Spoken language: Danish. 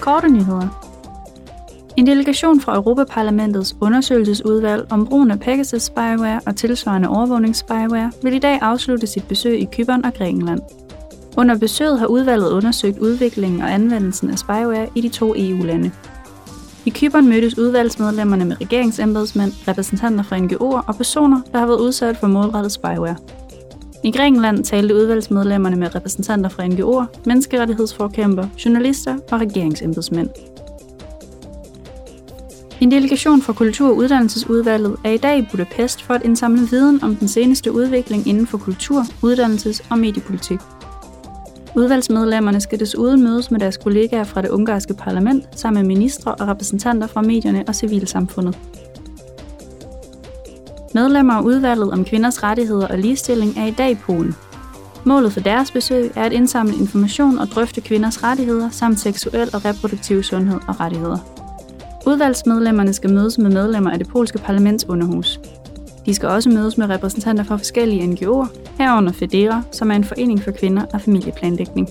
Korte nyheder. En delegation fra Europaparlamentets undersøgelsesudvalg om brugen af Pegasus spyware og tilsvarende overvågningsspyware vil i dag afslutte sit besøg i Kypern og Grækenland. Under besøget har udvalget undersøgt udviklingen og anvendelsen af spyware i de to EU-lande. I Kypern mødtes udvalgsmedlemmerne med regeringsembedsmænd, repræsentanter fra NGO'er og personer, der har været udsat for målrettet spyware. I Grækenland talte udvalgsmedlemmerne med repræsentanter fra NGO'er, menneskerettighedsforkæmper, journalister og regeringsembedsmænd. En delegation fra Kultur- og Uddannelsesudvalget er i dag i Budapest for at indsamle viden om den seneste udvikling inden for kultur, uddannelses- og mediepolitik. Udvalgsmedlemmerne skal desuden mødes med deres kollegaer fra det ungarske parlament, sammen med ministre og repræsentanter fra medierne og civilsamfundet. Medlemmer af udvalget om kvinders rettigheder og ligestilling er i dag i Polen. Målet for deres besøg er at indsamle information og drøfte kvinders rettigheder samt seksuel og reproduktiv sundhed og rettigheder. Udvalgsmedlemmerne skal mødes med medlemmer af det polske parlaments underhus. De skal også mødes med repræsentanter fra forskellige NGO'er, herunder FEDERA, som er en forening for kvinder og familieplanlægning.